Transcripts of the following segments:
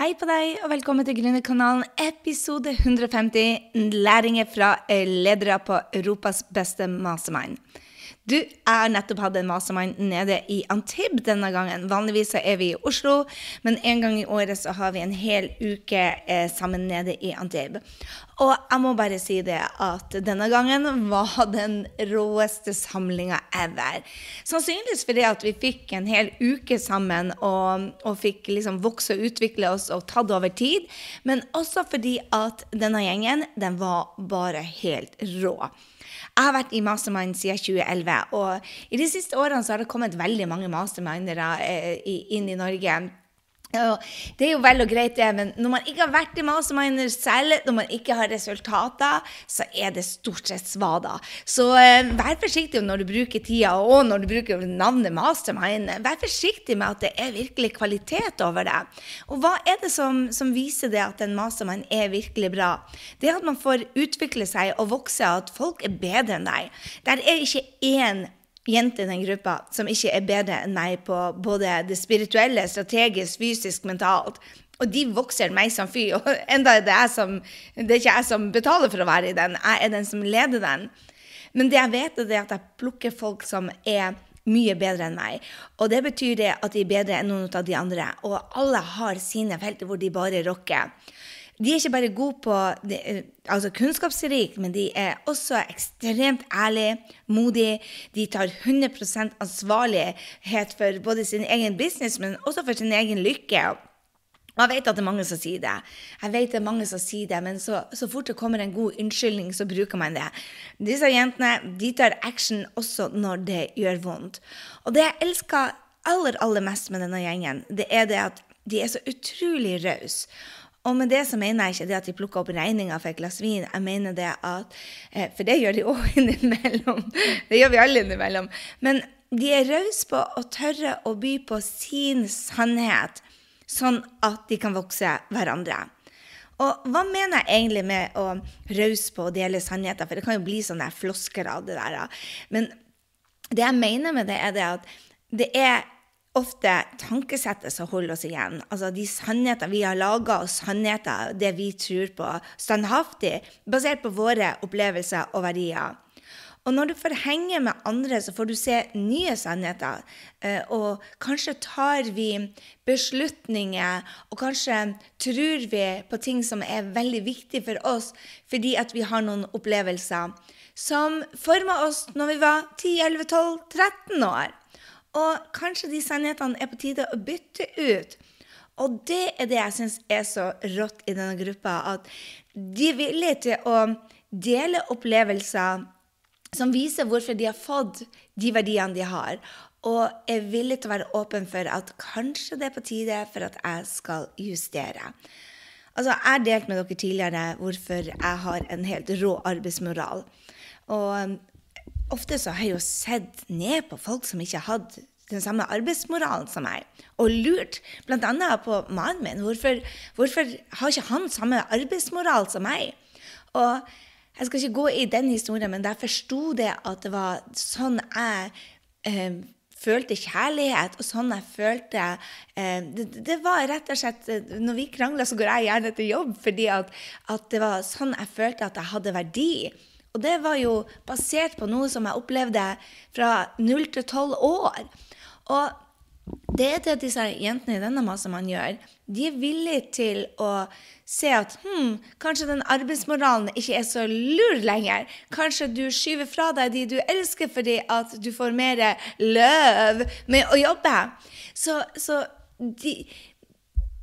Hei på deg, og velkommen til Gründerkanalen, episode 150. Læringer fra ledere på Europas beste mastermind. Du, jeg har nettopp hatt en mastermind nede i Antibes denne gangen. Vanligvis er vi i Oslo, men en gang i året så har vi en hel uke eh, sammen nede i Antibes. Og jeg må bare si det at denne gangen var den råeste samlinga ever. Sannsynligvis fordi at vi fikk en hel uke sammen og, og fikk liksom vokse og utvikle oss og tatt over tid. Men også fordi at denne gjengen, den var bare helt rå. Jeg har vært i mastermind siden 2011, og i de siste årene så har det kommet veldig mange mastermindere eh, inn i Norge. Og det er jo vel og greit, det, men når man ikke har vært i masterminder selv, når man ikke har resultater, så er det stort sett svada. Så eh, vær forsiktig når du bruker tida, og når du bruker navnet mastermind. Vær forsiktig med at det er virkelig kvalitet over det. Og hva er det som, som viser det at en mastermind er virkelig bra? Det er at man får utvikle seg og vokse, at folk er bedre enn deg. Der er ikke én jente i den gruppa som ikke er bedre enn meg på både det spirituelle, strategisk, fysisk, mentalt. Og de vokser meg som fyr. Og enda er det, jeg som, det er ikke jeg som betaler for å være i den, jeg er den som leder den. Men det jeg vet, er at jeg plukker folk som er mye bedre enn meg. Og det betyr det at de er bedre enn noen av de andre. Og alle har sine felter hvor de bare rocker de er ikke bare gode på de, altså kunnskapsrik, men de er også ekstremt ærlige, modige. De tar 100 ansvarlighet for både sin egen business, men også for sin egen lykke. Og jeg vet at det er mange som sier det, Jeg vet det er mange som sier det, men så, så fort det kommer en god unnskyldning, så bruker man det. Disse jentene de tar action også når det gjør vondt. Og det jeg elsker aller, aller mest med denne gjengen, det er det at de er så utrolig rause. Og med det så mener jeg ikke det at de plukker opp regninga for et glass vin. Jeg mener det at eh, For det gjør de òg innimellom. Det gjør vi alle innimellom. Men de er rause på å tørre å by på sin sannhet, sånn at de kan vokse hverandre. Og hva mener jeg egentlig med å rause på å dele sannheter? For det kan jo bli sånne flosker av det der. Men det jeg mener med det, er det at det er ofte tankesettet som holder oss igjen. Altså de sannheter vi har laga, og sannheter, det vi tror på, standhaftig, basert på våre opplevelser og verdier. Og når du får henge med andre, så får du se nye sannheter. Eh, og kanskje tar vi beslutninger, og kanskje tror vi på ting som er veldig viktig for oss, fordi at vi har noen opplevelser som forma oss når vi var 10, 11, 12, 13 år. Og kanskje de sannhetene er på tide å bytte ut. Og det er det jeg syns er så rått i denne gruppa, at de er villige til å dele opplevelser som viser hvorfor de har fått de verdiene de har, og er villige til å være åpen for at kanskje det er på tide for at jeg skal justere. Altså, Jeg har delt med dere tidligere hvorfor jeg har en helt rå arbeidsmoral. Og ofte så har jeg jo sett ned på folk som ikke hadde den samme arbeidsmoralen som meg, og lurt bl.a. på mannen min. Hvorfor, hvorfor, har ikke han samme arbeidsmoral som meg? Og jeg skal ikke gå i den historien, men jeg forsto det at det var sånn jeg eh, følte kjærlighet, og sånn jeg følte eh, det, det, var rett og slett Når vi krangler, så går jeg gjerne til jobb, fordi at, at det var sånn jeg følte at jeg hadde verdi. Og det var jo basert på noe som jeg opplevde fra 0 til 12 år. Og det er det disse jentene i denne massen man gjør. De er villige til å se at hm, kanskje den arbeidsmoralen ikke er så lur lenger. Kanskje du skyver fra deg de du elsker fordi at du får mer løv med å jobbe. Så, så de,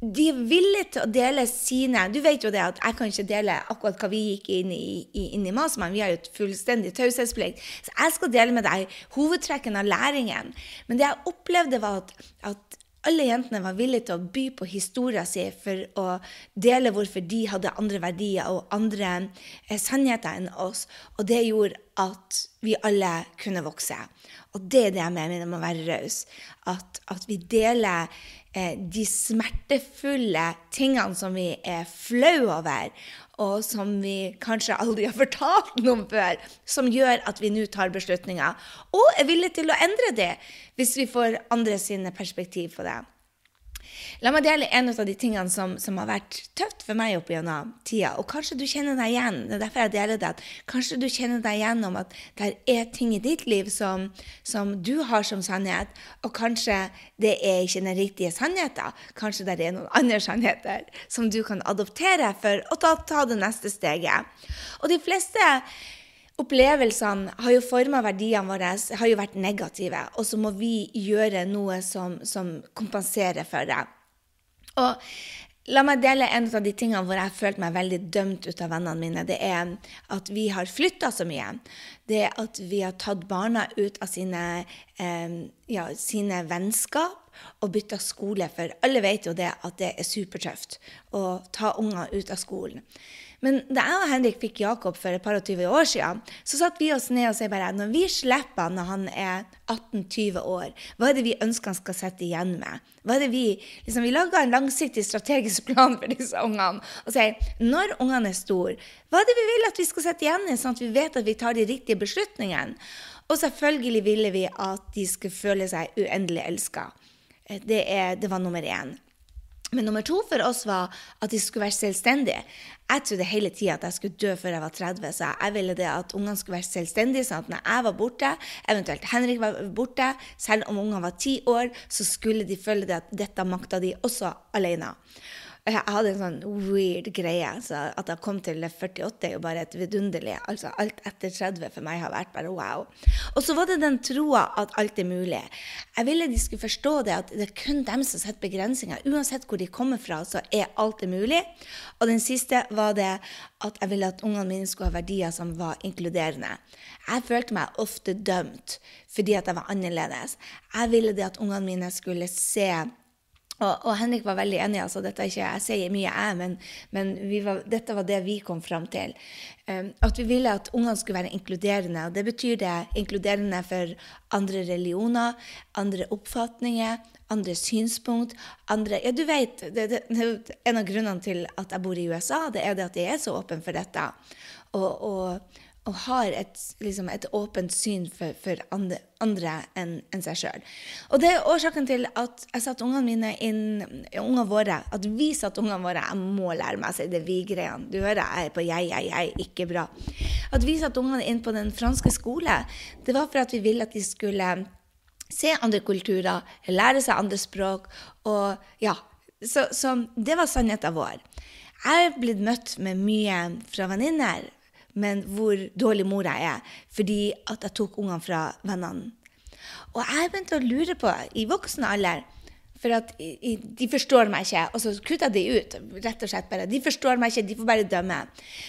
de er villige til å dele sine Du vet jo det at jeg kan ikke dele akkurat hva vi gikk inn i, inn i Masman. Vi har jo et fullstendig taushetsplikt. Så jeg skal dele med deg hovedtrekken av læringen. Men det jeg opplevde, var at, at alle jentene var villige til å by på historien sin for å dele hvorfor de hadde andre verdier og andre eh, sannheter enn oss. Og det gjorde at vi alle kunne vokse. Og det er det jeg mener med å være raus. At, at, vi deler eh, de smertefulle tingene som vi er flau over, og som vi kanskje aldri har fortalt noen før, som gjør at vi nå tar beslutninger, og er villige til å endre det hvis vi får andre sine perspektiv på det. La meg dele en av de tingene som, som har vært tøft for meg opp gjennom tida. Og kanskje du kjenner deg igjen. Det er derfor jeg deler det. Kanskje du kjenner deg igjen om at det er ting i ditt liv som, som du har som sannhet, og kanskje det er ikke den riktige sannheten. Kanskje det er noen andre sannheter som du kan adoptere for å ta, ta det neste steget. Og de fleste opplevelsene har jo forma verdiene våre, har jo vært negative. Og så må vi gjøre noe som, som kompenserer for det. Og La meg dele en av de tingene hvor jeg har følt meg veldig dømt ut av vennene mine. Det er at vi har flytta så mye. Det er at vi har tatt barna ut av sine, eh, ja, sine vennskap og bytta skole. For alle vet jo det at det er supertøft å ta unger ut av skolen. Men da jeg og Henrik fikk Jakob for et par og tyve år siden, så satte vi oss ned og sa bare når vi slipper han når han er 18-20 år, hva er det vi ønsker han skal sitte igjen med? Hva er det Vi liksom, vi laga en langsiktig strategisk plan for disse ungene og sier når ungene er store, hva er det vi vil at vi skal sitte igjen med, sånn at vi vet at vi tar de riktige beslutningene? Og selvfølgelig ville vi at de skulle føle seg uendelig elska. Det, det var nummer én. Men nummer to for oss var at de skulle være selvstendige. Jeg trodde hele tida at jeg skulle dø før jeg var 30, så jeg ville det at ungene skulle være selvstendige. sånn at når jeg var borte, eventuelt Henrik var borte, selv om ungene var ti år, så skulle de føle det at dette makta de også alene. Jeg hadde en sånn weird greie. så At jeg kom til 48 er jo bare et vidunderlig. altså Alt etter 30 for meg har vært bare wow. Og så var det den troa at alt er mulig. Jeg ville de skulle forstå det at det er kun dem som setter begrensninger. Uansett hvor de kommer fra, så er alt det mulig. Og den siste var det at jeg ville at ungene mine skulle ha verdier som var inkluderende. Jeg følte meg ofte dømt fordi at jeg var annerledes. Jeg ville det at ungene mine skulle se og, og, Henrik var veldig enig. altså dette er ikke, Jeg sier mye jeg, men, men var, dette var det vi kom fram til. Um, at vi ville at ungene skulle være inkluderende. og Det betyr det inkluderende for andre religioner, andre oppfatninger, andre synspunkt. andre, ja du vet, det, det, En av grunnene til at jeg bor i USA, det er det at jeg er så åpen for dette. og, og og har et, liksom et åpent syn for, for andre, andre enn en seg sjøl. Og det er årsaken til at jeg satte ungene mine inn ungene våre, At vi satte ungene våre Jeg må lære meg å si det vi-greiene. Du hører jeg er på jeg, jeg, jeg. Ikke bra. At vi satte ungene inn på den franske skole, det var for at vi ville at de skulle se andre kulturer, lære seg andre språk. Og ja, så, så det var sannheten vår. Jeg er blitt møtt med mye fra venninner men hvor dårlig mor jeg er fordi at jeg tok ungene fra vennene. Og jeg begynte å lure på, i voksen alder For at de forstår meg ikke. Og så kutta de ut. rett og slett bare. De forstår meg ikke, de får bare dømme.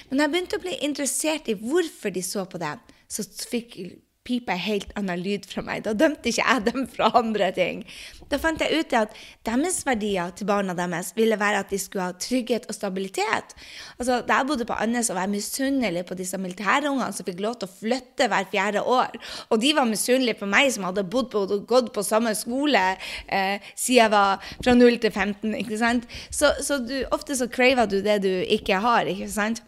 Men jeg begynte å bli interessert i hvorfor de så på det, så fikk pipa helt annen lyd fra meg. Da dømte ikke jeg dem fra andre ting. Da fant jeg ut at deres verdier til barna deres ville være at de skulle ha trygghet og stabilitet. Altså, Da jeg bodde på Andes og var misunnelig på disse militærungene som fikk lov til å flytte hver fjerde år, og de var misunnelige på meg som hadde bodd på, gått på samme skole eh, siden jeg var fra 0 til 15, ikke sant? Så, så du, ofte så craver du det du ikke har, ikke sant?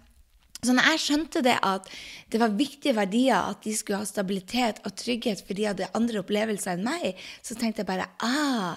Så når jeg skjønte det at det var viktige verdier, at de skulle ha stabilitet og trygghet for de hadde andre opplevelser enn meg, så tenkte jeg bare ah,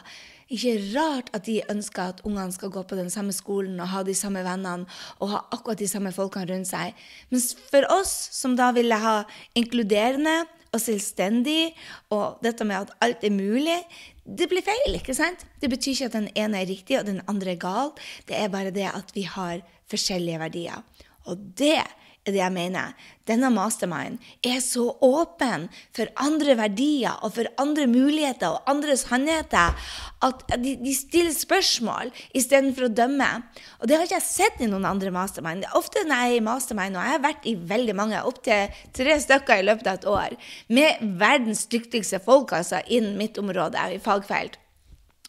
ikke rart at de ønsker at ungene skal gå på den samme skolen og ha de samme vennene og ha akkurat de samme folkene rundt seg. Mens for oss som da ville ha inkluderende og selvstendig, og dette med at alt er mulig, det blir feil. ikke sant? Det betyr ikke at den ene er riktig og den andre er gal. Det er bare det at vi har forskjellige verdier. Og det er det jeg mener. Denne mastermind er så åpen for andre verdier og for andre muligheter og andre sannheter at de, de stiller spørsmål istedenfor å dømme. Og det har ikke jeg sett i noen andre mastermind. Ofte når jeg er i mastermind, og jeg har vært i veldig mange, opptil tre stykker i løpet av et år, med verdens dyktigste folk altså innen mitt område i fagfelt,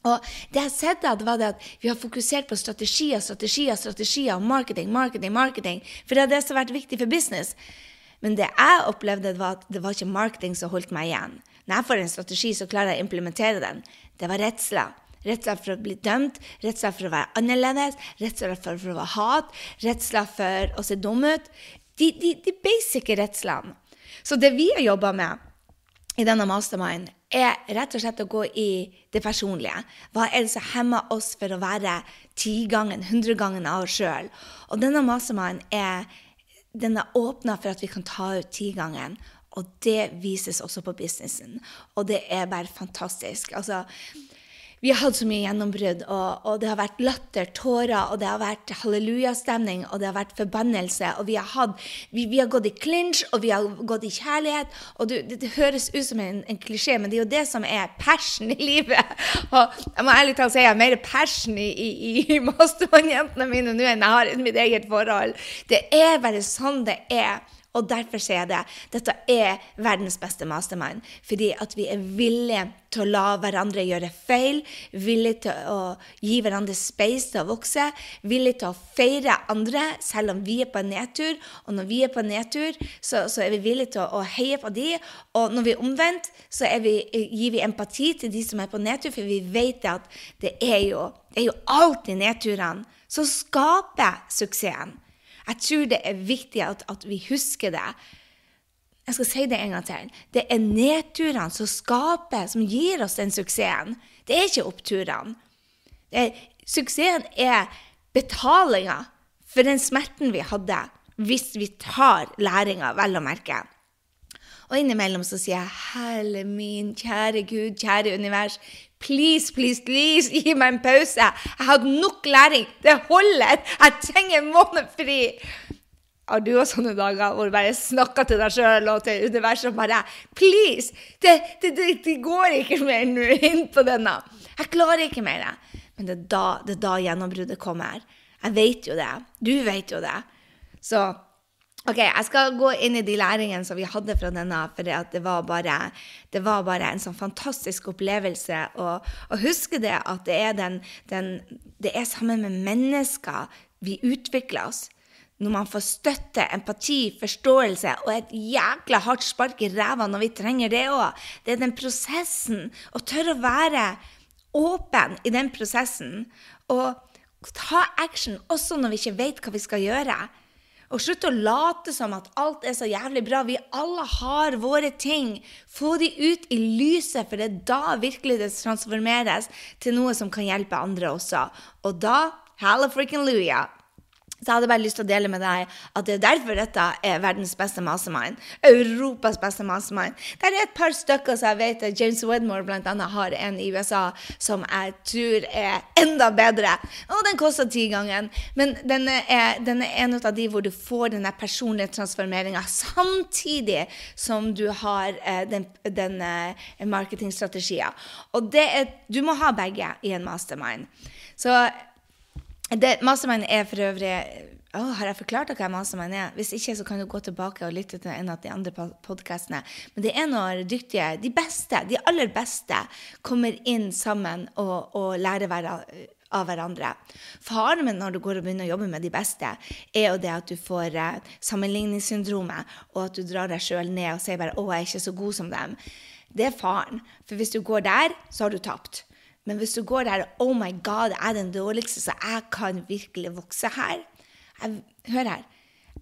og det jeg sett det var det at Vi har fokusert på strategier, strategier, strategier, marketing, marketing, marketing. For det er det som har vært viktig for business. Men det jeg opplevde, var at det var ikke marketing som holdt meg igjen. Når jeg får en strategi, så klarer jeg å implementere den. Det var redsler. Redsler for å bli dømt, redsler for å være annerledes, redsler for, å være hat, redsler for å se dum ut. De, de, de basic redslene. Så det vi har jobba med, i denne mastermind, er rett og slett å gå i det personlige. Hva er det som hemmer oss for å være tigangen, hundregangen av oss sjøl? Og denne mastermind er den er åpna for at vi kan ta ut tigangen. Og det vises også på businessen. Og det er bare fantastisk. Altså, vi har hatt så mye gjennombrudd, og, og, det har vært latter, tårer, og det har vært hallelujastemning, og det har vært forbannelse. Og vi har, hatt, vi, vi har gått i clinch, og vi har gått i kjærlighet. Og det, det, det høres ut som en, en, klisjé, men det er jo det som er passion i livet. Og jeg må ærlig talt si jeg har mer passion i, i, i mastermann-jentene mine nå enn jeg har i mitt eget forhold. Det er bare sånn det er. Og derfor sier jeg det. Dette er verdens beste mastermind. Fordi at vi er villige til å la hverandre gjøre feil, villige til å gi hverandre space til å vokse, villige til å feire andre selv om vi er på en nedtur. Og når vi er på en nedtur, så, så er vi villige til å, å, heie på de. Og når vi er omvendt, så vi, gir vi empati til de som er på nedtur, for vi vet at det er jo, det er jo alltid nedturene som skaper suksessen. Jeg tror det er viktig at, at, vi husker det. Jeg skal si det en gang til. Det er nedturene som skaper, som gir oss den suksessen. Det er ikke oppturene. Er, suksessen er betalinga for den smerten vi hadde, hvis vi tar læringa, vel å merke. Og innimellom så sier jeg, Helle min, kjære Gud, kjære univers, Please, please, please, gi meg en pause. Jeg har hatt nok læring. Det holder. Jeg trenger en måned fri. Har du også sånne dager hvor du bare snakker til deg sjøl og til universet og bare Please! Det, det, det, det går ikke mer nå inn på denne. Jeg klarer ikke mer. Men det er da, det er da gjennombruddet kommer. Jeg vet jo det. Du vet jo det. Så Ok, Jeg skal gå inn i de læringene som vi hadde fra denne, for det var bare, det var bare en sånn fantastisk opplevelse. Og, huske det at det er, den, den, det er sammen med mennesker vi utvikler oss. Når man får støtte, empati, forståelse og et jækla hardt spark i ræva når vi trenger det òg. Det er den prosessen. Å tørre å være åpen i den prosessen. Og ta action også når vi ikke vet hva vi skal gjøre. Og slutt å late som at alt er så jævlig bra. Vi alle har våre ting. Få de ut i lyset, for det er da virkelig det transformeres til noe som kan hjelpe andre også. Og da Hallelujah! Så jeg hadde bare lyst til å dele med deg at det er derfor dette er verdens beste mastermind. Europas beste mastermind. Det er et par stykker som jeg vet at James Wedmore annet har en i USA som jeg tror er enda bedre. Og den koster ti ganger. Men den er, den er en av de hvor du får den personlige transformeringa samtidig som du har eh, den, den eh, marketingstrategien. Og det er, du må ha begge i en mastermind. Så det, Mastermind er for øvrig oh, Har jeg forklart hva Mastermind er? Hvis ikke, så kan du gå tilbake og lytte til en av de andre podkastene. Men det er når dyktige, de beste, de aller beste, kommer inn sammen og, og lærer hver, av hverandre. Faren min når du går og begynner å jobbe med de beste, er jo det at du får eh, sammenligningssyndromet, og at du drar deg sjøl ned og sier bare 'Å, jeg er ikke så god som dem'. Det er faren. For hvis du går der, så har du tapt. Men hvis du går der Oh my God, jeg er den dårligste, så jeg kan virkelig vokse her. Jeg, hør her.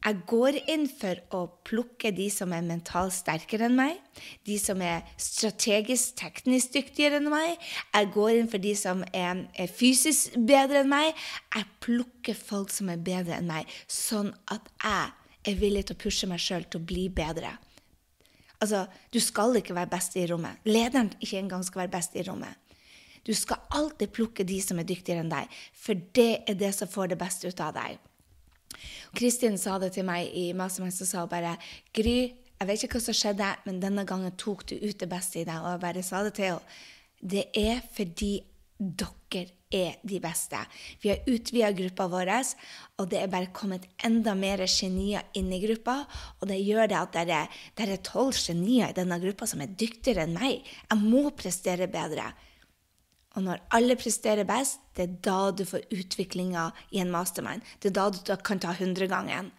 Jeg går inn for å plukke de som er mentalt sterkere enn meg, de som er strategisk teknisk dyktigere enn meg. Jeg går inn for de som er, er fysisk bedre enn meg. Jeg plukker folk som er bedre enn meg, sånn at jeg er villig til å pushe meg sjøl til å bli bedre. Altså, Du skal ikke være best i rommet. Lederen ikke engang skal være best i rommet. Du skal alltid plukke de som er dyktigere enn deg, for det er det som får det beste ut av deg. Kristin sa det til meg i Mastermind, så sa bare Gry, jeg vet ikke hva som skjedde, men denne gangen tok du ut det beste i deg. Og jeg bare sa det til henne. Det er fordi dere er de beste. Vi har utvida gruppa vår, og det er bare kommet enda mer genier inn i gruppa. Og det gjør det at det er tolv genier i denne gruppa som er dyktigere enn meg. Jeg må prestere bedre. Og når alle presterer best, det er da du får utviklinga i en mastermind. Det er da du kan ta hundregangen.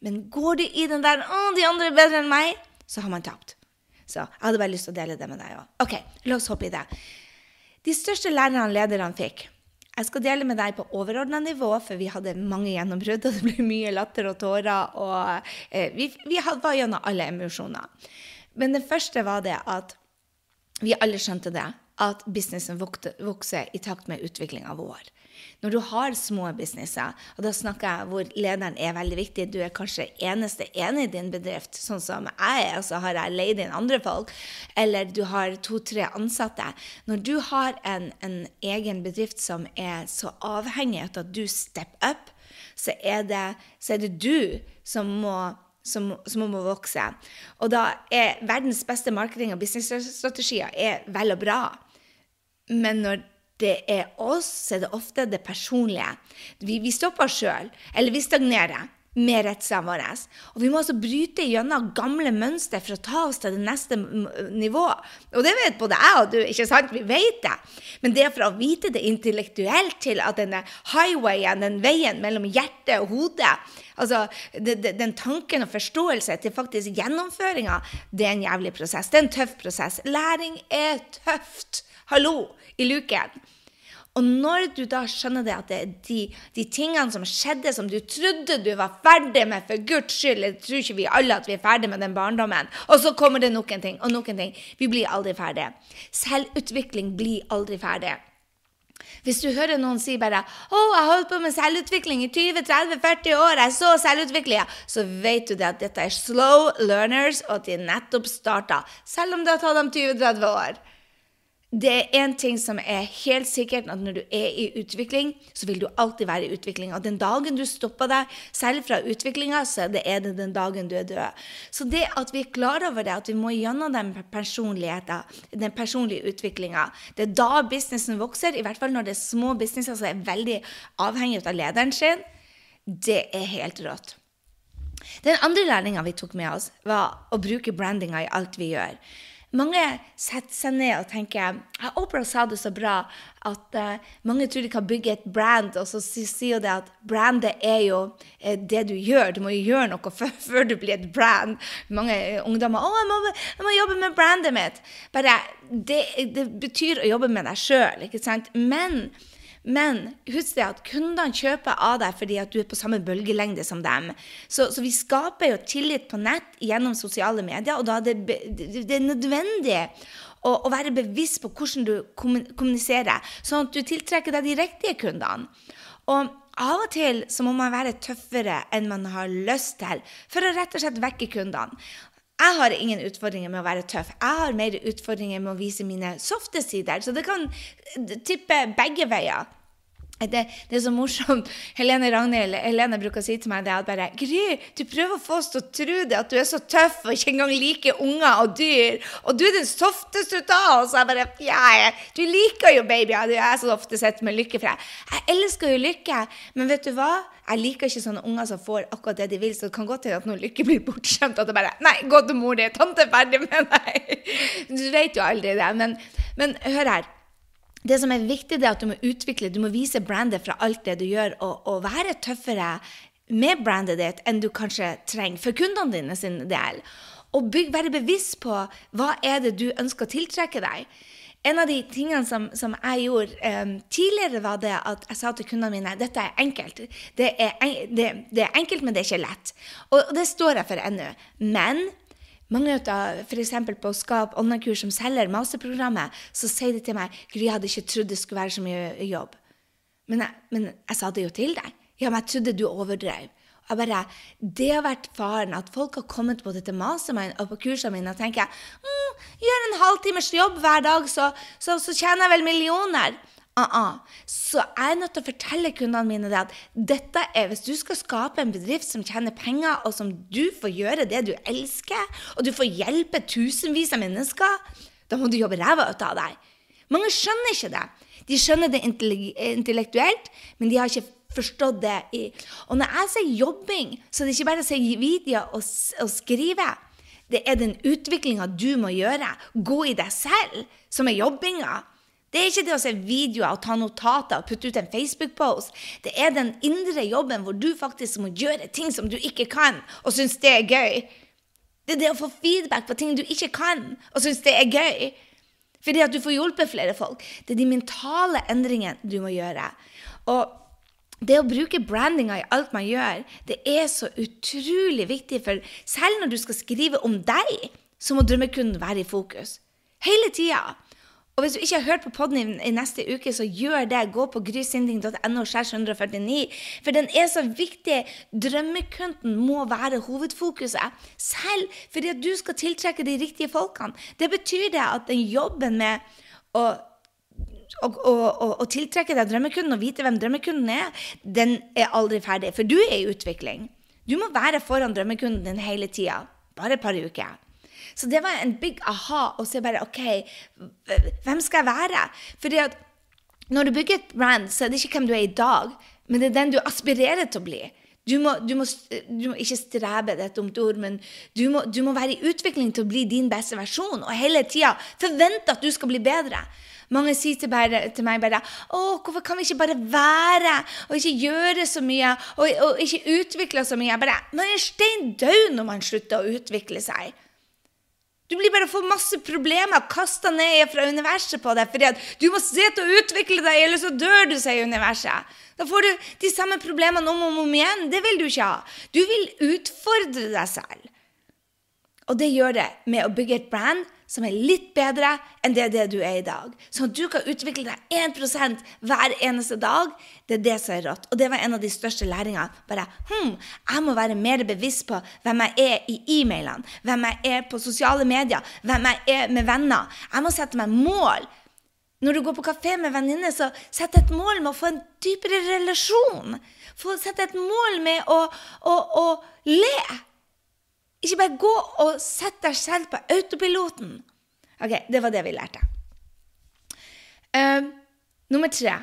Men går du i den der 'Å, de andre er bedre enn meg', så har man tapt. Så jeg hadde bare lyst til å dele det med deg òg. OK, la oss hoppe i det. De største lærerne lederne fikk. Jeg skal dele med deg på overordna nivå, for vi hadde mange gjennombrudd, og det ble mye latter og tårer. Og eh, vi, vi var gjennom alle emosjoner. Men det første var det at vi alle skjønte det, at businessen vokser i takt med utviklinga vår. Når du har små businesser, og da snakker jeg hvor lederen er veldig viktig, du er kanskje eneste ene i din bedrift, sånn som jeg er, og så har jeg leid inn andre folk, eller du har to-tre ansatte. Når du har en, en, egen bedrift som er så avhengig av at du step up, så er det, så er det du som må som, som, må vokse. Og da er verdens beste marketing og businessstrategier er vel og bra. Men når det er oss, så er det ofte det personlige. Vi, vi stopper sjøl, eller vi stagnerer med redslene våre. Og vi må altså bryte gjennom gamle mønstre for å ta oss til det neste nivå. Og det vet både jeg og du, ikke sant? Vi vet det. Men det er for å vite det intellektuelt til at denne highwayen, den veien mellom hjerte og hode, altså den tanken og forståelse til faktisk gjennomføringa, det er en jævlig prosess. Det er en tøff prosess. Læring er tøft. Hallo, i luken. Og når du da skjønner det at det er de, de, tingene som skjedde, som du trodde du var ferdig med for Guds skyld Jeg tror ikke vi alle at vi er ferdig med den barndommen. Og så kommer det noen ting og noen ting. Vi blir aldri ferdig. Selvutvikling blir aldri ferdig. Hvis du hører noen si bare 'Å, jeg holdt på med selvutvikling i 20-30-40 år, jeg er så selvutvikla', så vet du det at dette er slow learners, og at de nettopp starta, selv om det har tatt dem 20-30 år det er én ting som er helt sikkert, at når du er i utvikling, så vil du alltid være i utvikling. Og den dagen du stopper deg selv fra utviklinga, så er det den dagen du er død. Så det at vi er klar over det, at vi må gjennom den personligheten, den personlige utviklinga, det er da businessen vokser. I hvert fall når det er små businesser som er veldig avhengig av lederen sin. Det er helt rått. Den andre læringa vi tok med oss, var å bruke brandinga i alt vi gjør. Mange setter seg ned og tenker Opera sa det så bra at uh, mange tror de kan bygge et brand, og så sier de at brandet er jo uh, det du gjør. Du må jo gjøre noe før, før du blir et brand. Mange uh, ungdommer 'Å, jeg må, må, jobbe med brandet mitt.' Bare, det, det betyr å jobbe med deg sjøl, ikke sant? Men men husk det at kundene kjøper av deg fordi at du er på samme bølgelengde som dem. Så, så vi skaper jo tillit på nett gjennom sosiale medier, og da er det, det er nødvendig å, å, være bevisst på hvordan du kommuniserer, sånn at du tiltrekker deg de riktige kundene. Og av og til så må man være tøffere enn man har lyst til, for å rett og slett vekke kundene. Jeg har ingen utfordringer med å være tøff. Jeg har mer utfordringer med å vise mine softe sider. Så det kan tippe begge veier. Det, det, er så morsomt. Helene Ragnhild Helene bruker å si til meg det at bare Gry, du prøver å få oss til å tro det, at du er så tøff og ikke engang liker unger og dyr. Og du er den softeste av oss. Jeg bare Ja, du liker jo babyer. Du er så ofte sett med lykke fra. Jeg elsker jo lykke, men vet du hva? Jeg liker ikke sånne unger som får akkurat det de vil, så det kan godt hende at når Lykke blir bortskjemt, at det bare Nei, gå til mor di. Tante er ferdig med deg. Du vet jo aldri det. Men, men hør her det som er viktig, er at du må utvikle, du må vise brandet fra alt det du gjør, og, og være tøffere med brandet ditt enn du kanskje trenger for kundene dine sin del. Og bygg, være bevisst på hva er det du ønsker å tiltrekke deg. En av de tingene som, som jeg gjorde um, tidligere, var det at jeg sa til kundene mine dette er enkelt. Det er, det, det er enkelt, men det er ikke lett. Og det står jeg for ennå. Men mange av f.eks. på Skap online-kurs som selger masterprogrammet, så sier de til meg Gry, jeg hadde ikke trodd det skulle være så mye jobb. Men jeg, men jeg sa det jo til deg. Ja, men jeg trodde du overdrev. Jeg bare, Det har vært faren at folk har kommet både til mastermind og på kursene mine og tenker mm, gjør en halvtimes jobb hver dag, så, så, så tjener jeg vel millioner. Uh -uh. Så jeg er nødt til å fortelle kundene mine det at dette er, hvis du skal skape en bedrift som tjener penger, og som du får gjøre det du elsker, og du får hjelpe tusenvis av mennesker, da må du jobbe ræva ut av deg. Mange skjønner ikke det. De skjønner det intellektuelt, men de har ikke forstått det. I. Og når jeg sier jobbing, så er det ikke bare å se videoer og, og skrive. Det er den utviklinga du må gjøre. Gå i deg selv, som er jobbinga. Det er ikke det å se videoer og ta notater og putte ut en Facebook-post. Det er den indre jobben hvor du faktisk må gjøre ting som du ikke kan, og syns det er gøy. Det er det å få feedback på ting du ikke kan, og syns det er gøy. Fordi at du får hjulpet flere folk. Det er de mentale endringene du må gjøre. Og det å bruke brandinga i alt man gjør, det er så utrolig viktig. For selv når du skal skrive om deg, så må drømmekunden være i fokus. Hele tida. Og hvis du ikke har hørt på podden i, i neste uke, så gjør det. Gå på grysynding.no 149, for den er så viktig. Drømmekunden må være hovedfokuset, selv fordi at du skal tiltrekke de riktige folkene. Det betyr det at den jobben med å å, tiltrekke deg drømmekunden og vite hvem drømmekunden er, den er aldri ferdig. For du er i utvikling. Du må være foran drømmekunden din hele tida. Bare et par uker. Så det var en big aha Og så bare OK, hvem skal jeg være? Fordi at når du bygger et brand, så er det ikke hvem du er i dag, men det er den du aspirerer til å bli. Du må, du må, du må ikke strebe, det er et dumt ord, men du må, du må, være i utvikling til å bli din beste versjon, og hele tida forvente at du skal bli bedre. Mange sier til, bare, til, meg bare 'Å, hvorfor kan vi ikke bare være og ikke gjøre så mye?' Og, og ikke utvikle så mye. Bare, Man er stein død når man slutter å utvikle seg. Du blir bare får masse problemer kasta ned fra universet på deg fordi du må se til å utvikle deg, eller så dør du, sier universet. Da får du de samme problemene om og om igjen. Det vil du ikke ha. Du vil utfordre deg selv. Og det gjør det med å bygge et brand som er litt bedre enn det, det du er i dag. Sånn at du kan utvikle deg 1 hver eneste dag. Det er det som er rått. Og det var en av de største læringene. Bare hm, jeg må være mer bevisst på hvem jeg er i e-mailene, hvem jeg er på sosiale medier, hvem jeg er med venner. Jeg må sette meg mål. Når du går på kafé med venninner, så sett et mål med å få en dypere relasjon. Få sette et mål med å, å, å le. Ikke bare gå og sett deg selv på autopiloten. Ok, Det var det vi lærte. Uh, nummer tre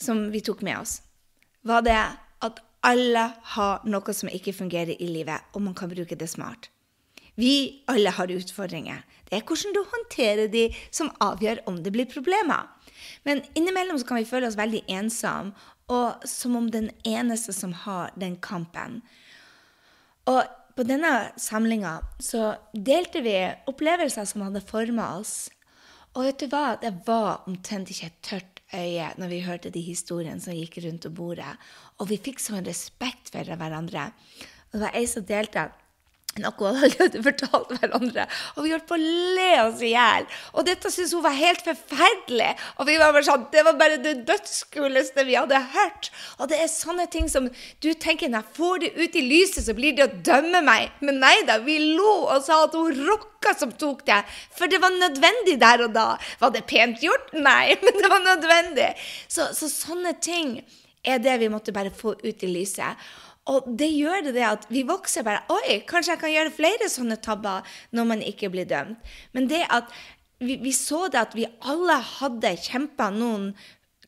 som vi tok med oss, var det at alle har noe som ikke fungerer i livet, og man kan bruke det smart. Vi alle har utfordringer. Det er hvordan du håndterer de som avgjør om det blir problemer. Men innimellom kan vi føle oss veldig ensomme, og som om den eneste som har den kampen. Og på denne samlinga så delte vi opplevelser som hadde forma oss. Og vet du hva? Det var omtrent ikke et tørt øye når vi hørte de historiene som gikk rundt om bordet. Og vi fikk sånn respekt for hverandre. Og det var ei som delte noe alle hadde fortalt hverandre. Og vi holdt på å le oss i hjel. Og dette syntes hun var helt forferdelig. Og vi var bare sånn, Det var bare det dødskuleste vi hadde hørt. Og det er sånne ting som du tenker når jeg får det ut i lyset, så blir det å dømme meg. Men nei da, vi lo og sa at hun rocka som tok det. For det var nødvendig der og da. Var det pent gjort? Nei, men det var nødvendig. Så, så sånne ting er det vi måtte bare få ut i lyset. Og det gjør det, det at vi vokser bare Oi, kanskje jeg kan gjøre flere sånne tabber når man ikke blir dømt. Men det at vi, vi så det at vi alle hadde kjempa noen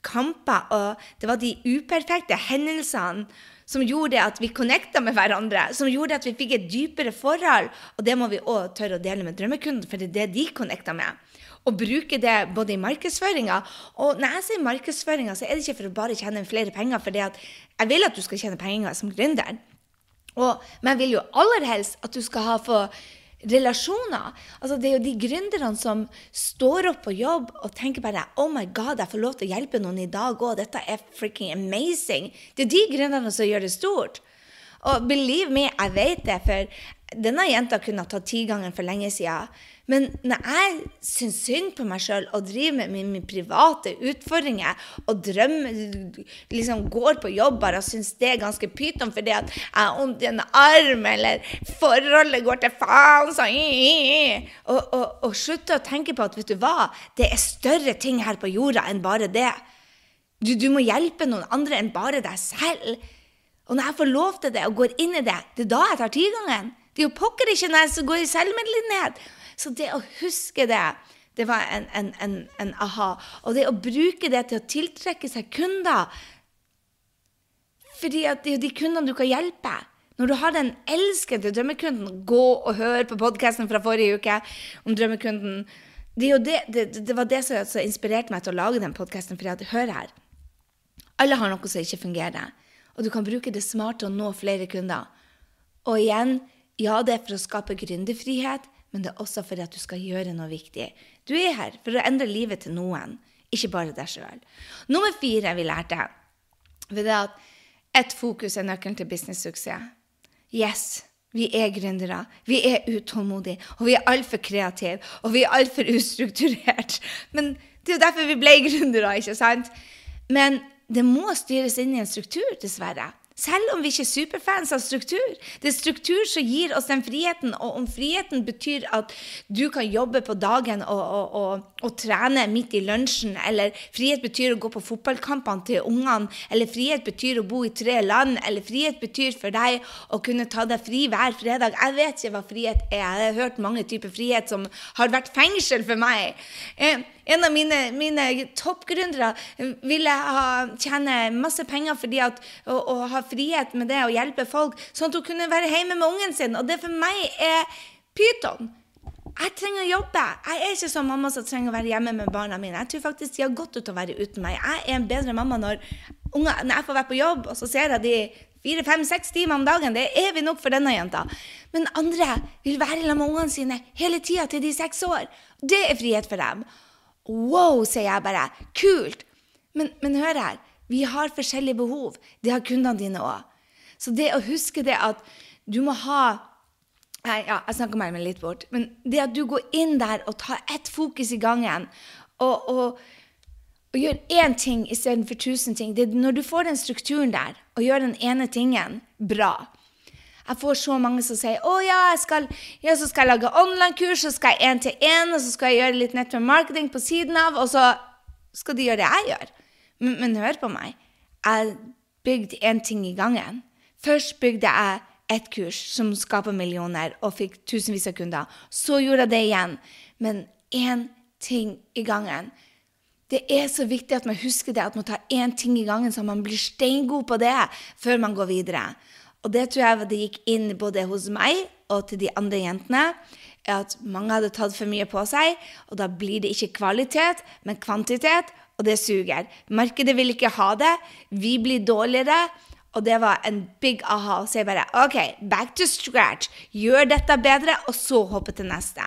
kamper, og det var de uperfekte hendelsene som gjorde at vi connecta med hverandre, som gjorde at vi fikk et dypere forhold. Og det må vi òg tørre å dele med drømmekunden, for det er det de connecta med og bruke det både i markedsføringa Og når jeg sier markedsføringa, så er det ikke for å bare tjene flere penger, for jeg vil at du skal tjene penger som gründer. Men jeg vil jo aller helst at du skal ha få relasjoner. Altså, det er jo de gründerne som står opp på jobb og tenker bare Oh my God, jeg får lov til å hjelpe noen i dag òg. Dette er freaking amazing. Det er de gründerne som gjør det stort. Og believe me, jeg vet det, for denne jenta kunne ha tatt tigangen for lenge siden. Men når jeg syns synd på meg sjøl og driver med mine private utfordringer og drømmer, liksom går på jobb bare og syns det er ganske pyton fordi at jeg har vondt i en arm, eller forholdet går til faen, så og, og, og slutte å tenke på at vet du hva, det er større ting her på jorda enn bare det. Du, du må hjelpe noen andre enn bare deg selv. Og når jeg får lov til det og går inn i det, det er da jeg tar tigangen. Det er jo pokker ikke når jeg går i selvmedlidenhet. Så det å huske det, det var en, en, en, en aha. Og det å bruke det til å tiltrekke seg kunder fordi det er jo de kundene du kan hjelpe. Når du har den elskede drømmekunden, gå og hør på podkasten fra forrige uke om drømmekunden. Det, det, det, det var det som, som, inspirerte meg til å lage den podkasten. For hør her. Alle har noe som ikke fungerer. Og du kan bruke det smarte å nå flere kunder. Og igjen, ja, det er for å skape gründerfrihet, men det er også fordi at du skal gjøre noe viktig. Du er her for å endre livet til noen, ikke bare deg sjøl. Nummer fire vi lærte, ved at ett fokus er nøkkelen til businesssuksess. Yes, Vi er gründere, vi er utålmodige, og vi er altfor kreative, og vi er altfor ustrukturert. Men det er jo derfor vi ble gründere, ikke sant? Men det må styres inn i en struktur, dessverre. Selv om vi ikke er superfans av struktur. Det er struktur som gir oss den friheten, og om friheten betyr at du kan jobbe på dagen og, og, og, og trene midt i lunsjen, eller frihet betyr å gå på fotballkampene til ungene, eller frihet betyr å bo i tre land, eller frihet betyr for deg å kunne ta deg fri hver fredag Jeg vet ikke hva frihet er. Jeg har hørt mange typer frihet som har vært fengsel for meg. Eh, en av mine, mine toppgründere ville ha, tjene masse penger fordi at, å, og, ha frihet med det å hjelpe folk, sånn at hun kunne være hjemme med ungen sin. Og det for meg er pyton. Jeg trenger å jobbe. Jeg er ikke som mamma som trenger å være hjemme med barna mine. Jeg tror faktisk de har godt ut av å være uten meg. Jeg er en bedre mamma når, unger, når jeg får være på jobb, og så ser jeg de fire, fem, seks timer om dagen. Det er evig nok for denne jenta. Men andre vil være sammen med ungene sine hele tida til de er seks år. Det er frihet for dem. Wow, sier jeg bare. Kult! Men, men hør her. Vi har forskjellige behov. Det har kundene dine òg. Så det å huske det at du må ha ja, jeg snakker meg litt bort. Men det at du går inn der og tar ett fokus i gangen, og, og, og gjør én ting istedenfor tusen ting det, Når du får den strukturen der, og gjør den ene tingen bra, jeg får så mange som sier å ja, jeg skal, ja, så skal jeg lage online-kurs, så skal jeg én til én, og så skal jeg gjøre litt nettopp marketing på siden av, og så skal de gjøre det jeg gjør. Men, men hør på meg. Jeg bygde én ting i gangen. Først bygde jeg ett kurs som skaper millioner, og fikk tusenvis av kunder. Så gjorde jeg det igjen. Men én ting i gangen. Det er så viktig at man husker det, at man tar én ting i gangen, så man blir steingod på det før man går videre. Og det tror jeg det gikk inn både hos meg og til de andre jentene. At mange hadde tatt for mye på seg, og da blir det ikke kvalitet, men kvantitet, og det suger. Markedet vil ikke ha det. Vi blir dårligere. Og det var en big aha. Så jeg bare OK, back to scratch. Gjør dette bedre, og så hoppe til neste.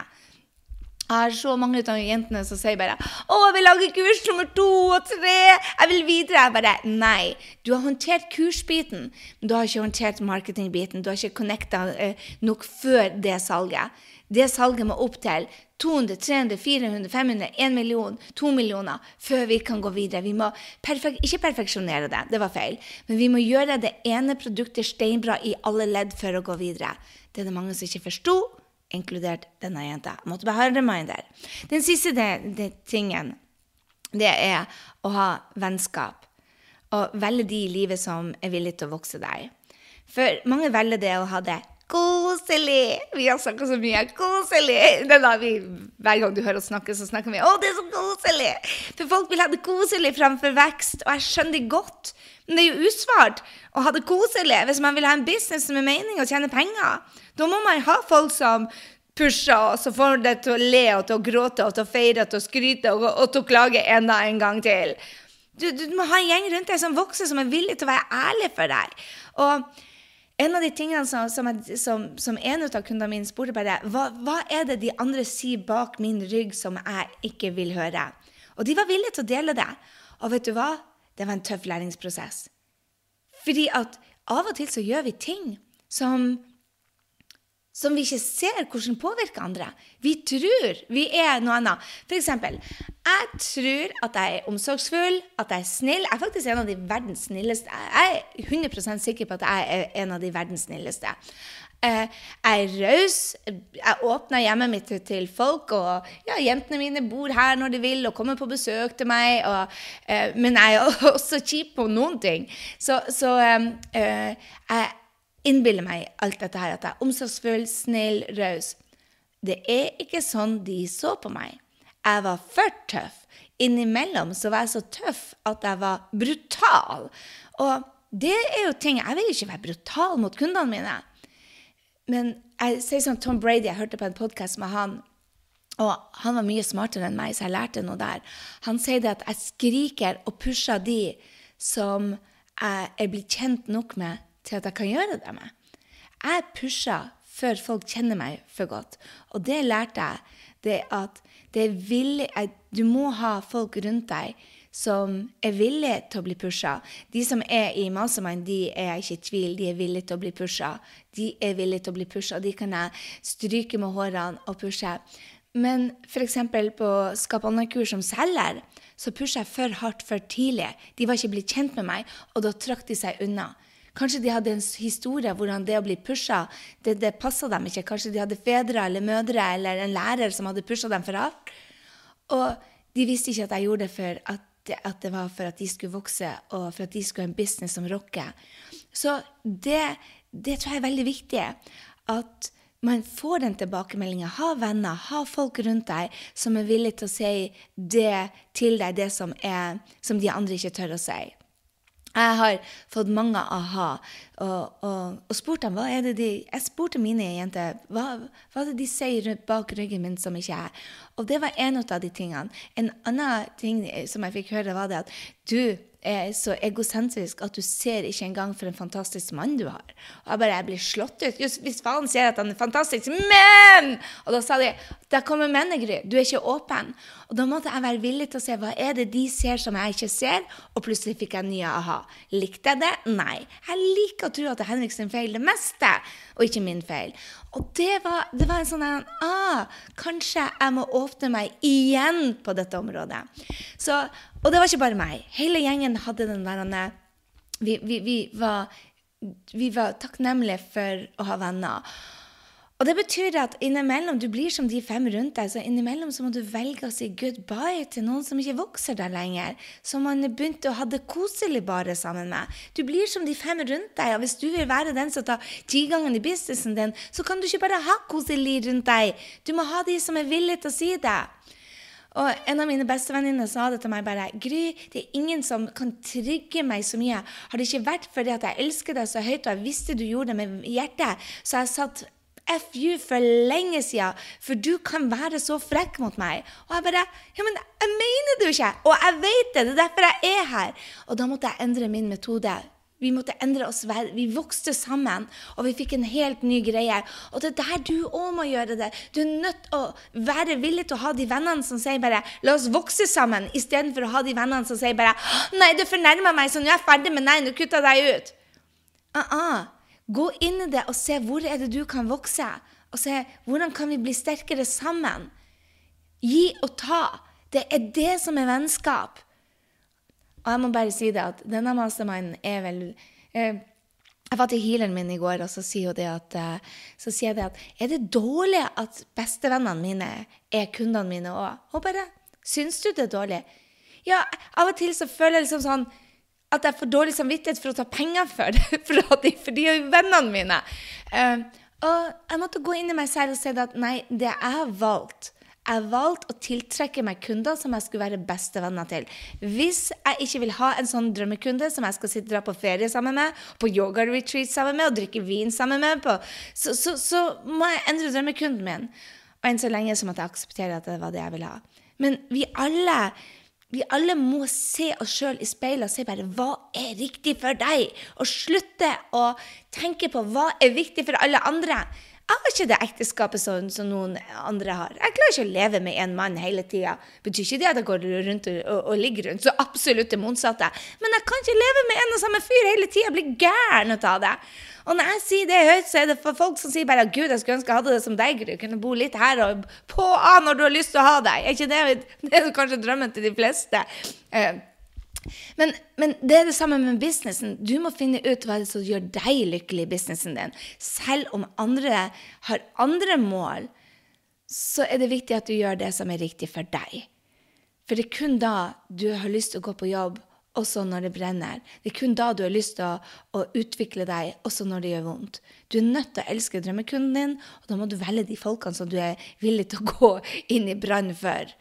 Jeg har så mange av jentene som sier bare 'Å, jeg vil lage kurs nummer to og tre. Jeg vil videre.' Jeg bare Nei. Du har håndtert kursbiten, men du har ikke håndtert marketingbiten. Du har ikke connecta eh, nok før det salget. Det salget må opp til 200, 300, 400, 500, 1 million, 2 millioner før vi kan gå videre. Vi må perfek ikke perfeksjonere det, det var feil, men vi må gjøre det ene produktet steinbra i alle ledd for å gå videre. Det er det mange som ikke forsto inkludert denne jenta. Måtte bare ha en reminder. Den siste de, de tingen, det er å ha vennskap. Og velge de i livet som er villige til å vokse deg. For mange velger det å ha det koselig. Vi har snakka så mye koselig. Vi, hver gang du hører oss snakke, så snakker vi 'Å, det er så koselig'. For folk vil ha det koselig framfor vekst, og jeg skjønner det godt. Men det er jo usvart å ha det koselig hvis man vil ha en business med mening og tjene penger. Da må man ha folk som pusher, og så får det til å le og til å gråte og til å feire og til å skryte og, og til å klage enda en gang til. Du, du, må ha en gjeng rundt deg som vokser, som er villig til å være ærlig for deg. Og en av de tingene som, som, som, som en av kundene mine spurte bare, hva, hva er det de andre sier bak min rygg som jeg ikke vil høre? Og de var villige til å dele det. Og vet du hva? det var en tøff læringsprosess. Fordi at av og til så gjør vi ting som, som vi ikke ser hvordan påvirker andre. Vi tror vi er noe annet. Eksempel, jeg tror at jeg er omsorgsfull, at jeg er snill. Jeg er faktisk en av de verdens snilleste. Jeg er 100 sikker på at jeg er en av de verdens snilleste. Eh, jeg er raus. Jeg åpner hjemmet mitt til folk. Og ja, jentene mine bor her når de vil og kommer på besøk til meg. Og, uh, men jeg er også kjip på noen ting. Så, så um, uh, jeg innbiller meg alt dette her. At jeg er omsorgsfull, snill, raus. Det er ikke sånn de så på meg. Jeg var for tøff. Innimellom så var jeg så tøff at jeg var brutal. Og det er jo ting Jeg vil ikke være brutal mot kundene mine. Men jeg sier som Tom Brady, jeg hørte på en podkast med han, og han var mye smartere enn meg, så jeg lærte noe der. Han sier det at jeg skriker og pusher de som jeg er blitt kjent nok med til at jeg kan gjøre det med. Jeg pusher før folk kjenner meg for godt. Og det lærte jeg. Det at det er villig, du må ha folk rundt deg som er villige til å bli pusha. De som er i Mastermind, de er ikke i tvil. De er villige til å bli pusha. De er villige til å bli pusha. De kan jeg stryke med hårene og pushe. Men f.eks. på Skap online-kurs som selger, så pusha jeg for hardt for tidlig. De var ikke blitt kjent med meg, og da trakk de seg unna. Kanskje de hadde en historie hvordan det å bli pusha, det, det passa dem ikke. Kanskje de hadde fedre eller mødre eller en lærer som hadde pusha dem for hardt. Og de visste ikke at jeg gjorde det for at at det var for at de skulle vokse, og for at de skulle ha en business som rocker. Så det, det tror jeg er veldig viktig. At man får den tilbakemeldinga. Ha venner, ha folk rundt deg som er villige til å si det til deg, det som, er, som de andre ikke tør å si. Jeg har fått mange aha og, og, og spurt dem hva er det de Jeg spurte mine jenter hva, hva er det de sier bak ryggen min som ikke er Og det var en av de tingene. En annen ting som jeg fikk høre, var det at du er så egosentrisk at du ser ikke engang for en fantastisk mann du har. Og jeg bare jeg blir slått ut. Just hvis faen ser at han er fantastisk, men Og da sa de der kommer Mennegry, du er ikke åpen. Og da måtte jeg være villig til å se hva er det de ser som jeg ikke ser, og plutselig fikk jeg nye aha. Likte jeg det? Nei. Jeg liker å tro at det er Henrik sin feil, det meste, og ikke min feil. Og det var, det var en sånn ah, Kanskje jeg må åpne meg igjen på dette området. Så, og det var ikke bare meg. Hele gjengen hadde den der vi, vi, vi, var, vi var takknemlige for å ha venner. Og det betyr at innimellom du blir som de fem rundt deg, så innimellom så må du velge å si goodbye til noen som ikke vokser der lenger, som man begynte å ha det koselig bare sammen med. Du blir som de fem rundt deg, og hvis du vil være den som tar tigangen i businessen din, så kan du ikke bare ha koselig rundt deg. Du må ha de som er villige til å si det. Og en av mine bestevenninner sa det til meg bare Gry, det er ingen som kan trygge meg så mye. Har det ikke vært fordi at jeg elsker deg så høyt, og jeg visste du gjorde det med hjertet, så jeg satt FU for lenge siden, for du kan være så frekk mot meg. Og jeg bare Ja, men jeg mener det jo ikke! Og jeg vet det! Det er derfor jeg er her. Og da måtte jeg endre min metode. Vi måtte endre oss, vi vokste sammen, og vi fikk en helt ny greie. Og det er der du òg må gjøre det. Du er nødt til å være villig til å ha de vennene som sier bare 'la oss vokse sammen', istedenfor å ha de vennene som sier bare 'nei, du fornærmer meg, så nå er jeg ferdig med nei, nå kutter jeg deg ut'. Uh -uh. Gå inn i det og se hvor er det du kan vokse. Og se hvordan kan vi bli sterkere sammen. Gi og ta. Det er det som er vennskap. Og jeg må bare si det at denne masterminden er vel eh, Jeg var til healeren min i går, og så sier, at, eh, så sier jeg det at Er det dårlig at bestevennene mine er kundene mine òg? Og bare Syns du det er dårlig? Ja, av og til så føler jeg liksom sånn at jeg får dårlig samvittighet for å ta penger for, for, de, for de er jo vennene mine. Uh, og jeg måtte gå inn i meg selv og si at nei, det jeg har valgt jeg valgte å tiltrekke meg kunder som jeg skulle være bestevenner til. Hvis jeg ikke vil ha en sånn drømmekunde som jeg skal sitte dra på ferie sammen med, på yoga-retreat sammen med og drikke vin sammen med, på, så, så, så, må jeg endre drømmekunden min. Og enn så lenge så måtte jeg akseptere at det var det jeg ville ha. Men vi alle vi alle må se oss sjøl i speilet og si bare 'hva er riktig for deg?' Og slutte å tenke på hva er viktig for alle andre. Jeg har ikke det ekteskapet som, som, noen andre har. Jeg klarer ikke å leve med én mann hele tida. Betyr ikke det at jeg går rundt og, og, og, ligger rundt. Så absolutt det motsatte. Men jeg kan ikke leve med en og samme fyr hele tida. Jeg blir gæren av det. Og når jeg sier det høyt, så er det for folk som sier bare 'Gud, jeg skulle ønske jeg hadde det som deg, Gry'. Kunne bo litt her og på av når du har lyst til å ha deg. Er ikke det, det er kanskje drømmen til de fleste? Eh, men, men, det er det samme med businessen. Du må finne ut hva som gjør deg lykkelig i businessen din. Selv om andre har andre mål, så er det viktig at du gjør det som er riktig for deg. For det er kun da du har lyst til å gå på jobb også når det brenner. Det er kun da du har lyst til å, å, utvikle deg, også når det gjør vondt. Du er nødt til å elske drømmekunden din, og da må du velge de folkene som du er villig til å gå inn i brann for.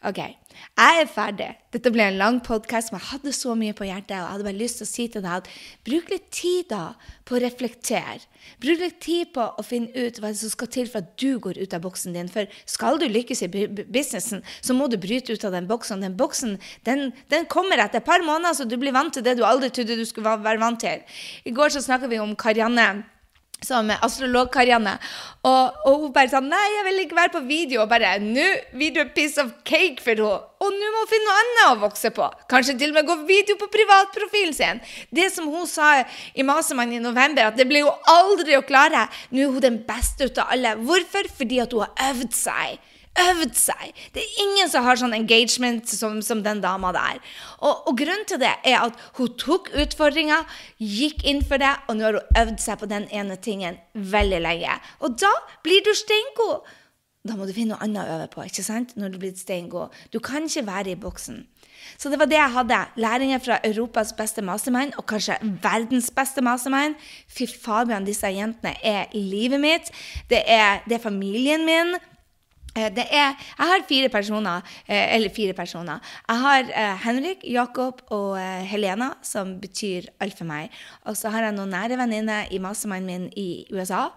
OK, jeg er ferdig. Dette ble en lang podkast, men jeg hadde så mye på hjertet. Og jeg hadde bare lyst til å si til deg at bruk litt tid da på å reflektere. Bruk litt tid på å finne ut hva som skal til for at du går ut av boksen din. For skal du lykkes i businessen, så må du bryte ut av den boksen. Den boksen den, den kommer etter et par måneder, så du blir vant til det du aldri trodde du skulle være vant til. I går så snakka vi om Karianne som astrolog-Karianne. Og, og, hun bare sa nei, jeg vil ikke være på video. Og bare nå video piece of cake for henne. Og nå må hun finne noe annet å vokse på. Kanskje til og med gå video på privatprofilen sin. Det som hun sa i Masemann i november, at det blir hun aldri å klare. Nå er hun den beste ut av alle. Hvorfor? Fordi at hun har øvd seg øvd seg. Det er ingen som har sånn engagement som, som den dama der. Og, og, grunnen til det er at hun tok utfordringa, gikk inn for det, og nå har hun øvd seg på den ene tingen veldig lenge. Og da blir du steingod. Da må du finne noe annet å øve på ikke sant? når du blir steingod. Du kan ikke være i boksen. Så det var det jeg hadde. Læringer fra Europas beste mastermind, og kanskje verdens beste mastermind. Fy fabian, disse jentene er livet mitt. Det er, det er familien min. Eh, det er, jeg har fire personer, eh, eller fire personer. Jeg har eh, Henrik, Jakob og Helena, som betyr alt for meg. Og så har jeg noen nære venninner i mastermannen min i USA.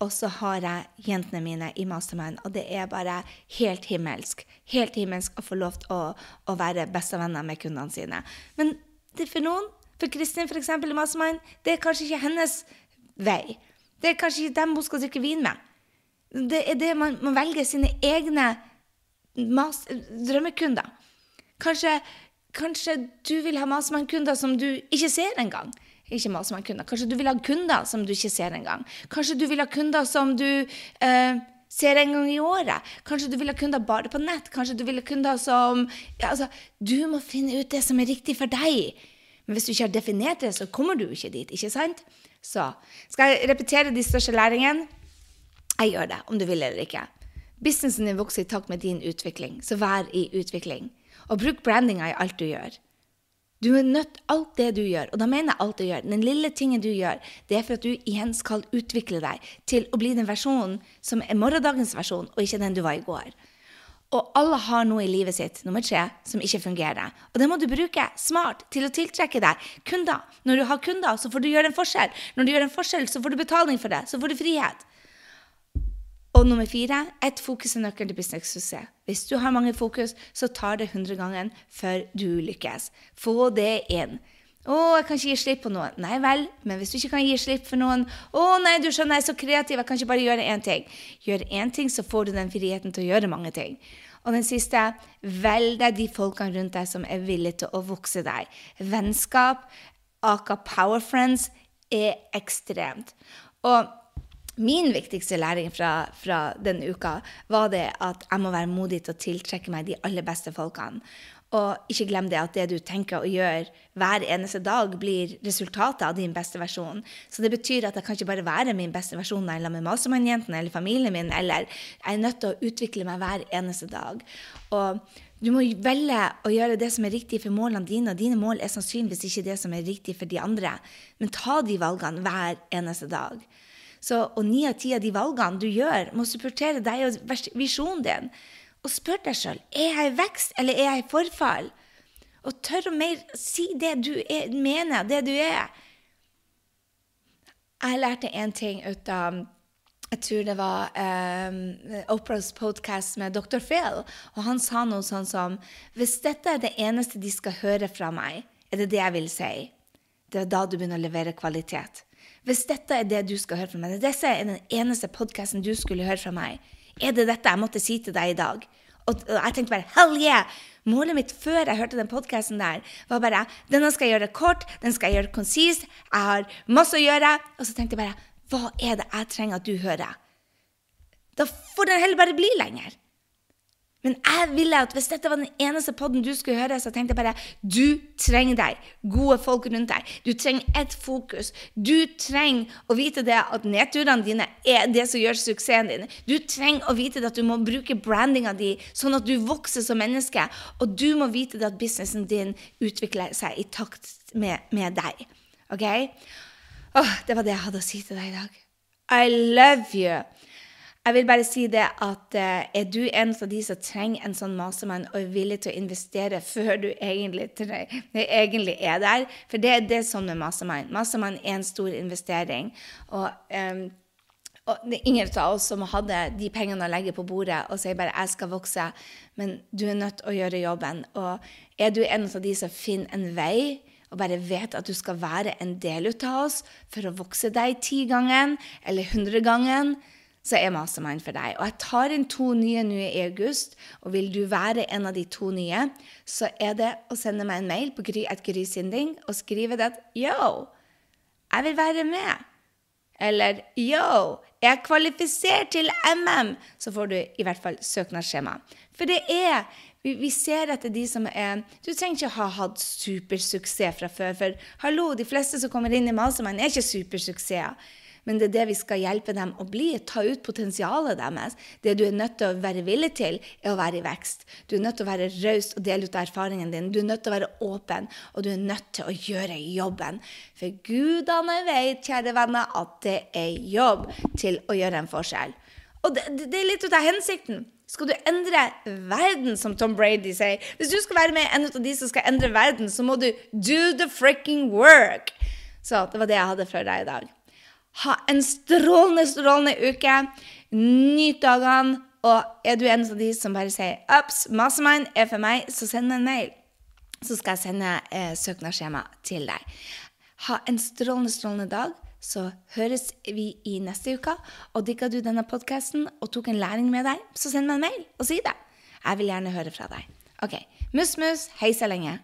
Og så har jeg jentene mine i mastermann. og det er bare helt himmelsk. Helt himmelsk å få lov til å, å være bestevenner med kundene sine. Men for noen, for Kristin f.eks. i mastermann, det er kanskje ikke hennes vei. Det er kanskje ikke dem hun skal drikke vin med. Det er det man, man velger sine egne mas drømmekunder. Kanskje, kanskje, du vil ha Masemann-kunder som du ikke ser engang. Ikke Masemann-kunder. Kanskje du vil ha kunder som du ikke ser engang. Kanskje du vil ha kunder som du eh, ser en gang i året. Kanskje du vil ha kunder bare på nett. Kanskje du vil ha kunder som ja, altså, Du må finne ut det som er riktig for deg. Men hvis du ikke har definert det, så kommer du ikke dit. ikke sant? Så skal jeg repetere de største læringene. Jeg gjør det, om du vil eller ikke. Businessen din vokser i takt med din utvikling, så vær i utvikling. Og bruk brandinga i alt du gjør. Du er nødt alt det du gjør, og da mener jeg alt du gjør. Den lille tingen du gjør, det er for at du igjen skal utvikle deg til å bli den versjonen som er morgendagens versjon, og ikke den du var i går. Og alle har noe i livet sitt, nummer tre, som ikke fungerer. Og det må du bruke smart til å tiltrekke deg kunder. Når du har kunder, så får du gjøre en forskjell. Når du gjør en forskjell, så får du betaling for det. Så får du frihet. Og nummer fire ett fokus er nøkkelen til business-suksess. Hvis du har mange fokus, så tar det 100 ganger før du lykkes. Få det inn. 'Å, jeg kan ikke gi slipp på noen.' Nei vel, men hvis du ikke kan gi slipp for noen 'Å nei, du skjønner, jeg er så kreativ, jeg kan ikke bare gjøre én ting.' Gjør én ting, så får du den friheten til å gjøre mange ting. Og den siste velg deg de folkene rundt deg som er villige til å vokse deg. Vennskap, aka power friends, er ekstremt. Og Min viktigste læring fra, fra denne uka var det at jeg må være modig til å tiltrekke meg de aller beste folkene. Og ikke glem det at det du tenker å gjøre hver eneste dag, blir resultatet av din beste versjon. Så det betyr at jeg kan ikke bare være min beste versjon når jeg er med Mastermann-jentene eller familien min, eller jeg er nødt til å utvikle meg hver eneste dag. Og du må velge å gjøre det som er riktig for målene dine, og dine mål er sannsynligvis ikke det som er riktig for de andre. Men ta de valgene hver eneste dag. Så, og ni av ti av de valgene du gjør, må supportere deg og visjonen din. Og spør deg sjøl er jeg i vekst eller er jeg i forfall. Og tør å mer si det du er, mener, det du er. Jeg lærte én ting ut av jeg tror det var um, Oprahs podcast med Dr. Phil. Og han sa noe sånn som Hvis dette er det eneste de skal høre fra meg, er det det jeg vil si. Det er da du begynner å levere kvalitet. Hvis dette er det du skal høre fra meg, dette er den eneste podkasten du skulle høre fra meg, er det dette jeg måtte si til deg i dag? Og, jeg tenkte bare hell yeah! Målet mitt før jeg hørte den podkasten der, var bare denne skal jeg gjøre kort, den skal jeg gjøre konsist, jeg har masse å gjøre. Og så tenkte jeg bare hva er det jeg trenger at du hører? Da får den heller bare bli lenger. Men jeg ville at hvis dette var den eneste podden du skulle høre, så tenkte jeg bare du trenger deg gode folk rundt deg. Du trenger ett fokus. Du trenger å vite det at nedturene dine er det som gjør suksessen din. Du trenger å vite det at du må bruke brandinga di sånn at du vokser som menneske. Og du må vite det at businessen din utvikler seg i takt med, med deg. OK? Åh, det var det jeg hadde å si til deg i dag. I love you. Jeg vil bare si det at uh, er du en av de som trenger en sånn masemann og er villig til å investere før du egentlig, egentlig er der? For det, det er sånn med masemann. Masemann er en stor investering. Og, um, og det er ingen av oss som hadde de pengene å legge på bordet og sier bare 'jeg skal vokse', men du er nødt til å gjøre jobben. Og er du en av de som finner en vei og bare vet at du skal være en del av oss for å vokse deg ti gangen eller hundre gangen, så er Mastermind for deg. Og jeg tar inn to nye nå i august, og vil du være en av de to nye, så er det å sende meg en mail på gry.grysynding og skrive det at yo, jeg vil være med. Eller yo, jeg er kvalifisert til MM, så får du i hvert fall søknadsskjema. For det er vi, vi, ser etter de som er Du trenger ikke ha hatt supersuksess fra før. For hallo, de fleste som kommer inn i Mastermind, er ikke supersuksesser men det er det vi skal hjelpe dem å bli. Ta ut potensialet deres. Det du er nødt til å være villig til, er å være i vekst. Du er nødt til å være raus og dele ut erfaringen din. Du er nødt til å være åpen, og du er nødt til å gjøre jobben. For gudene vet, kjære venner, at det er jobb til å gjøre en forskjell. Og det, det er litt ut av hensikten. Skal du endre verden, som Tom Brady sier Hvis du skal være med en av de som skal endre verden, så må du do the freaking work. Så det var det jeg hadde for deg i dag. Ha en strålende, strålende uke. Nyt dagene. Og er du en av de som bare sier 'ups, mastermind er for meg', så send meg en mail. Så skal jeg sende eh, søknadsskjema til deg. Ha en strålende, strålende dag. Så høres vi i neste uke. Og digga du denne podkasten og tok en læring med deg, så send meg en mail og si det. Jeg vil gjerne høre fra deg. OK. Mus-mus, hei så lenge.